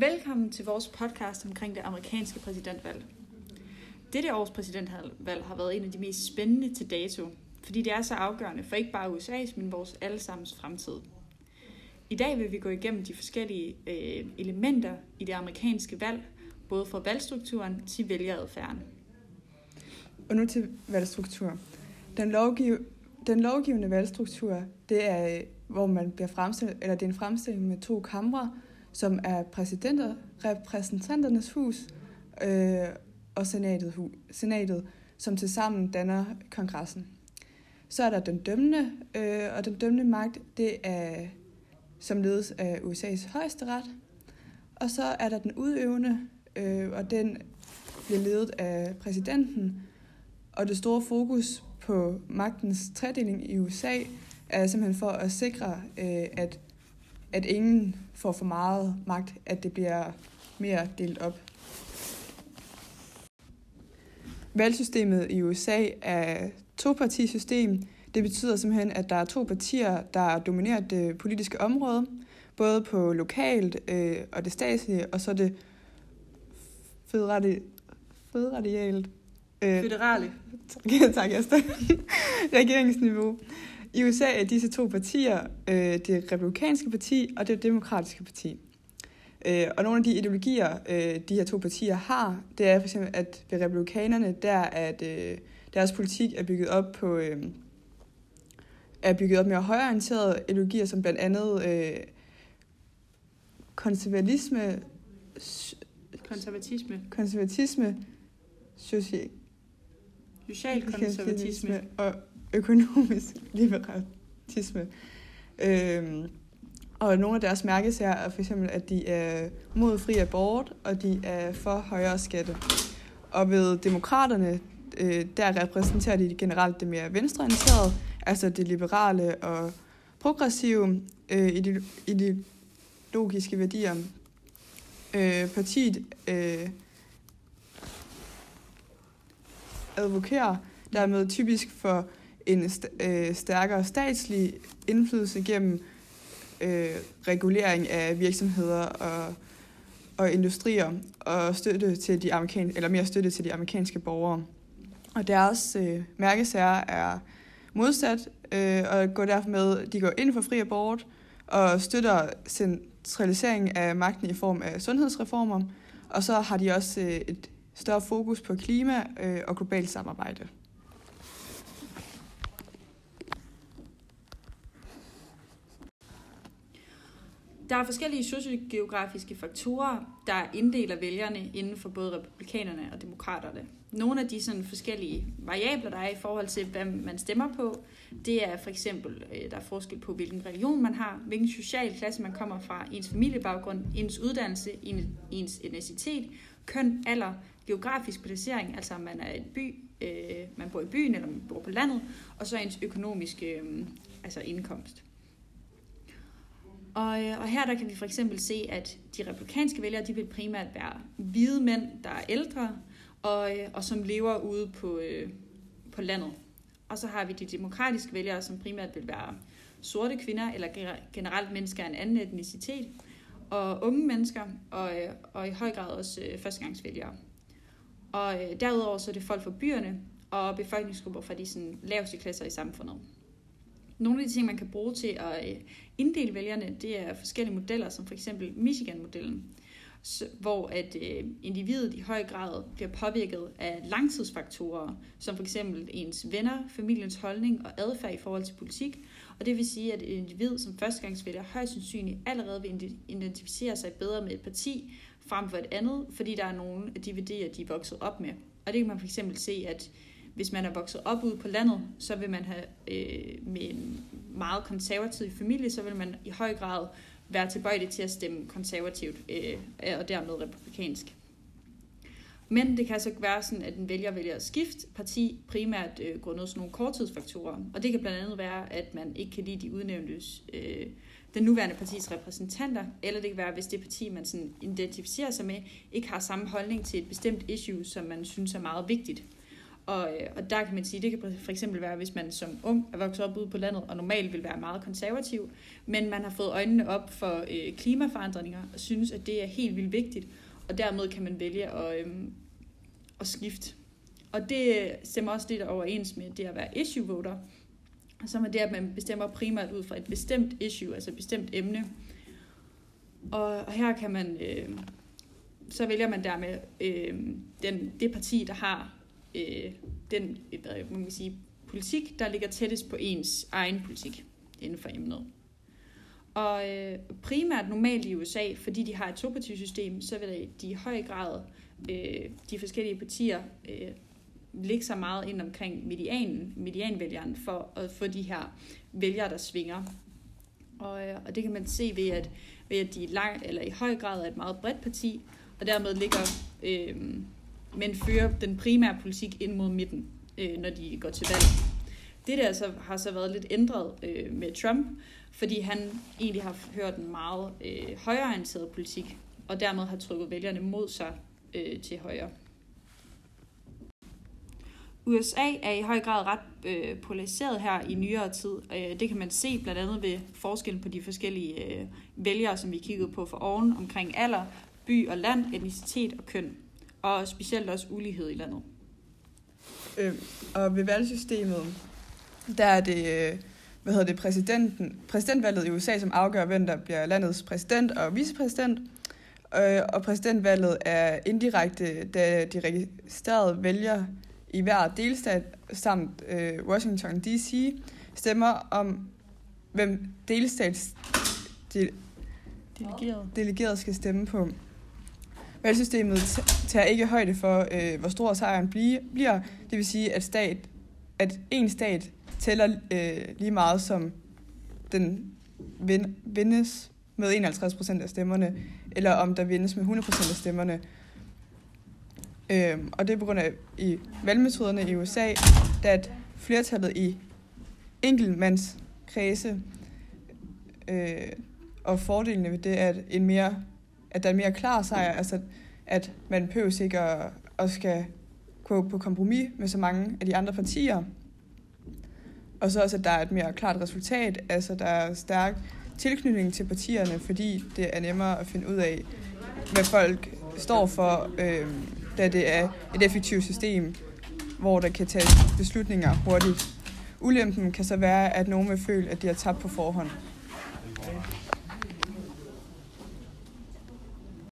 Velkommen til vores podcast omkring det amerikanske præsidentvalg. Dette års præsidentvalg har været en af de mest spændende til dato, fordi det er så afgørende for ikke bare USA's, men vores allesammens fremtid. I dag vil vi gå igennem de forskellige øh, elementer i det amerikanske valg, både fra valgstrukturen til vælgeradfærden. Og nu til valgstruktur. Den, lovgiv, den lovgivende valgstruktur, det er, øh, hvor man bliver fremstillet, eller det er en fremstilling med to kamre, som er præsidenter, repræsentanternes hus øh, og senatet, senatet, som tilsammen danner kongressen. Så er der den dømmende, øh, og den dømmende magt, det er som ledes af USA's højesteret. Og så er der den udøvende, øh, og den bliver ledet af præsidenten. Og det store fokus på magtens tredeling i USA er simpelthen for at sikre, øh, at, at ingen får for meget magt, at det bliver mere delt op. Valgsystemet i USA er topartisystem. Det betyder simpelthen, at der er to partier, der dominerer det politiske område, både på lokalt øh, og det statslige, og så det føderale, føderalt. Øh, Føderale. Tak, tak Esther. Regeringsniveau. I USA er disse to partier øh, det republikanske parti og det demokratiske parti. Øh, og nogle af de ideologier, øh, de her to partier har, det er for eksempel, at ved republikanerne, der at øh, deres politik er bygget op på øh, er bygget op med højorienterede ideologier, som blandt andet øh, konservatisme, konservatisme, konservatisme, social, social konservatisme og økonomisk liberalisme. Øhm, og nogle af deres mærkesager er for eksempel, at de er mod fri abort, og de er for højere skatte. Og ved demokraterne, øh, der repræsenterer de generelt det mere venstreorienterede, altså det liberale og progressive øh, ideologiske værdier. Øh, partiet øh, advokerer dermed typisk for en st- øh, stærkere statslig indflydelse gennem øh, regulering af virksomheder og, og industrier og støtte til de amerikanske, eller mere støtte til de amerikanske borgere. Og deres øh, mærkesager er modsat øh, og går derfor med, de går ind for fri abort og støtter centralisering af magten i form af sundhedsreformer, og så har de også øh, et større fokus på klima øh, og globalt samarbejde. Der er forskellige sociogeografiske faktorer, der inddeler vælgerne inden for både republikanerne og demokraterne. Nogle af de sådan forskellige variabler, der er i forhold til, hvad man stemmer på, det er for eksempel, øh, der er forskel på, hvilken religion man har, hvilken social klasse man kommer fra, ens familiebaggrund, ens uddannelse, ens etnicitet, køn, alder, geografisk placering, altså om man er en by, øh, man bor i byen eller man bor på landet, og så ens økonomiske øh, altså indkomst. Og, øh, og her der kan vi for eksempel se, at de republikanske vælgere, de vil primært være hvide mænd, der er ældre, og, øh, og som lever ude på, øh, på landet. Og så har vi de demokratiske vælgere, som primært vil være sorte kvinder, eller generelt mennesker af en anden etnicitet, og unge mennesker, og, øh, og i høj grad også førstegangsvælgere. Og derudover så er det folk fra byerne, og befolkningsgrupper fra de sådan, laveste klasser i samfundet. Nogle af de ting, man kan bruge til at øh, inddele vælgerne, det er forskellige modeller, som for eksempel Michigan-modellen, hvor at øh, individet i høj grad bliver påvirket af langtidsfaktorer, som for eksempel ens venner, familiens holdning og adfærd i forhold til politik. Og det vil sige, at et individ som førstegangsvælger højst sandsynligt allerede vil identificere sig bedre med et parti frem for et andet, fordi der er nogle af de værdier, de er vokset op med. Og det kan man for eksempel se, at hvis man er vokset op ude på landet, så vil man have øh, med en meget konservativ familie, så vil man i høj grad være tilbøjelig til at stemme konservativt øh, og dermed republikansk. Men det kan altså være sådan, at en vælger vælger at skifte parti primært øh, grundet sådan nogle korttidsfaktorer. Og det kan blandt andet være, at man ikke kan lide de udnævntes, øh, den nuværende partis repræsentanter, eller det kan være, hvis det parti, man sådan identificerer sig med, ikke har samme holdning til et bestemt issue, som man synes er meget vigtigt. Og, øh, og der kan man sige, det kan for eksempel være, hvis man som ung er vokset op ude på landet, og normalt vil være meget konservativ, men man har fået øjnene op for øh, klimaforandringer, og synes, at det er helt vildt vigtigt, og dermed kan man vælge at, øh, at skifte. Og det stemmer også lidt overens med det at være issue voter, som er det, at man bestemmer primært ud fra et bestemt issue, altså et bestemt emne. Og, og her kan man, øh, så vælger man dermed øh, den, det parti, der har øh, den øh, hvad man kan sige, politik, der ligger tættest på ens egen politik inden for emnet. Og øh, primært normalt i USA, fordi de har et topartisystem, så vil de i høj grad øh, de forskellige partier øh, ligge sig meget ind omkring medianen, medianvælgeren, for at få de her vælgere, der svinger. Og, øh, og det kan man se ved, at, ved at de lang, eller i høj grad er et meget bredt parti, og dermed ligger, øh, men fører den primære politik ind mod midten, øh, når de går til valg. Det der så har så været lidt ændret øh, med Trump, fordi han egentlig har hørt en meget øh, højreorienteret politik, og dermed har trykket vælgerne mod sig øh, til højre. USA er i høj grad ret øh, polariseret her i nyere tid. Øh, det kan man se blandt andet ved forskellen på de forskellige øh, vælgere, som vi kiggede på for oven, omkring alder, by og land, etnicitet og køn. Og specielt også ulighed i landet. Øh, og ved valgsystemet, der er det, øh, hvad hedder det, præsidenten, præsidentvalget i USA, som afgør, hvem der bliver landets præsident og vicepræsident. Øh, og præsidentvalget er indirekte, da de registrerede vælgere i hver delstat samt øh, Washington D.C. stemmer om, hvem delstats de, delegeret. delegeret skal stemme på. Valgsystemet tager ikke højde for, øh, hvor stor sejren bliver. Det vil sige, at, stat, at en stat tæller øh, lige meget som den vind, vindes med 51 procent af stemmerne, eller om der vindes med 100 procent af stemmerne. Øh, og det er på grund af i valgmetoderne i USA, at flertallet i enkeltmandskredse øh, og fordelene ved det er at en mere at der er en mere klar sejr, altså at man behøver ikke at, at skal gå på kompromis med så mange af de andre partier. Og så også, at der er et mere klart resultat, altså der er stærk tilknytning til partierne, fordi det er nemmere at finde ud af, hvad folk står for, øh, da det er et effektivt system, hvor der kan tages beslutninger hurtigt. Ulempen kan så være, at nogen vil føle, at de har tabt på forhånd. Okay.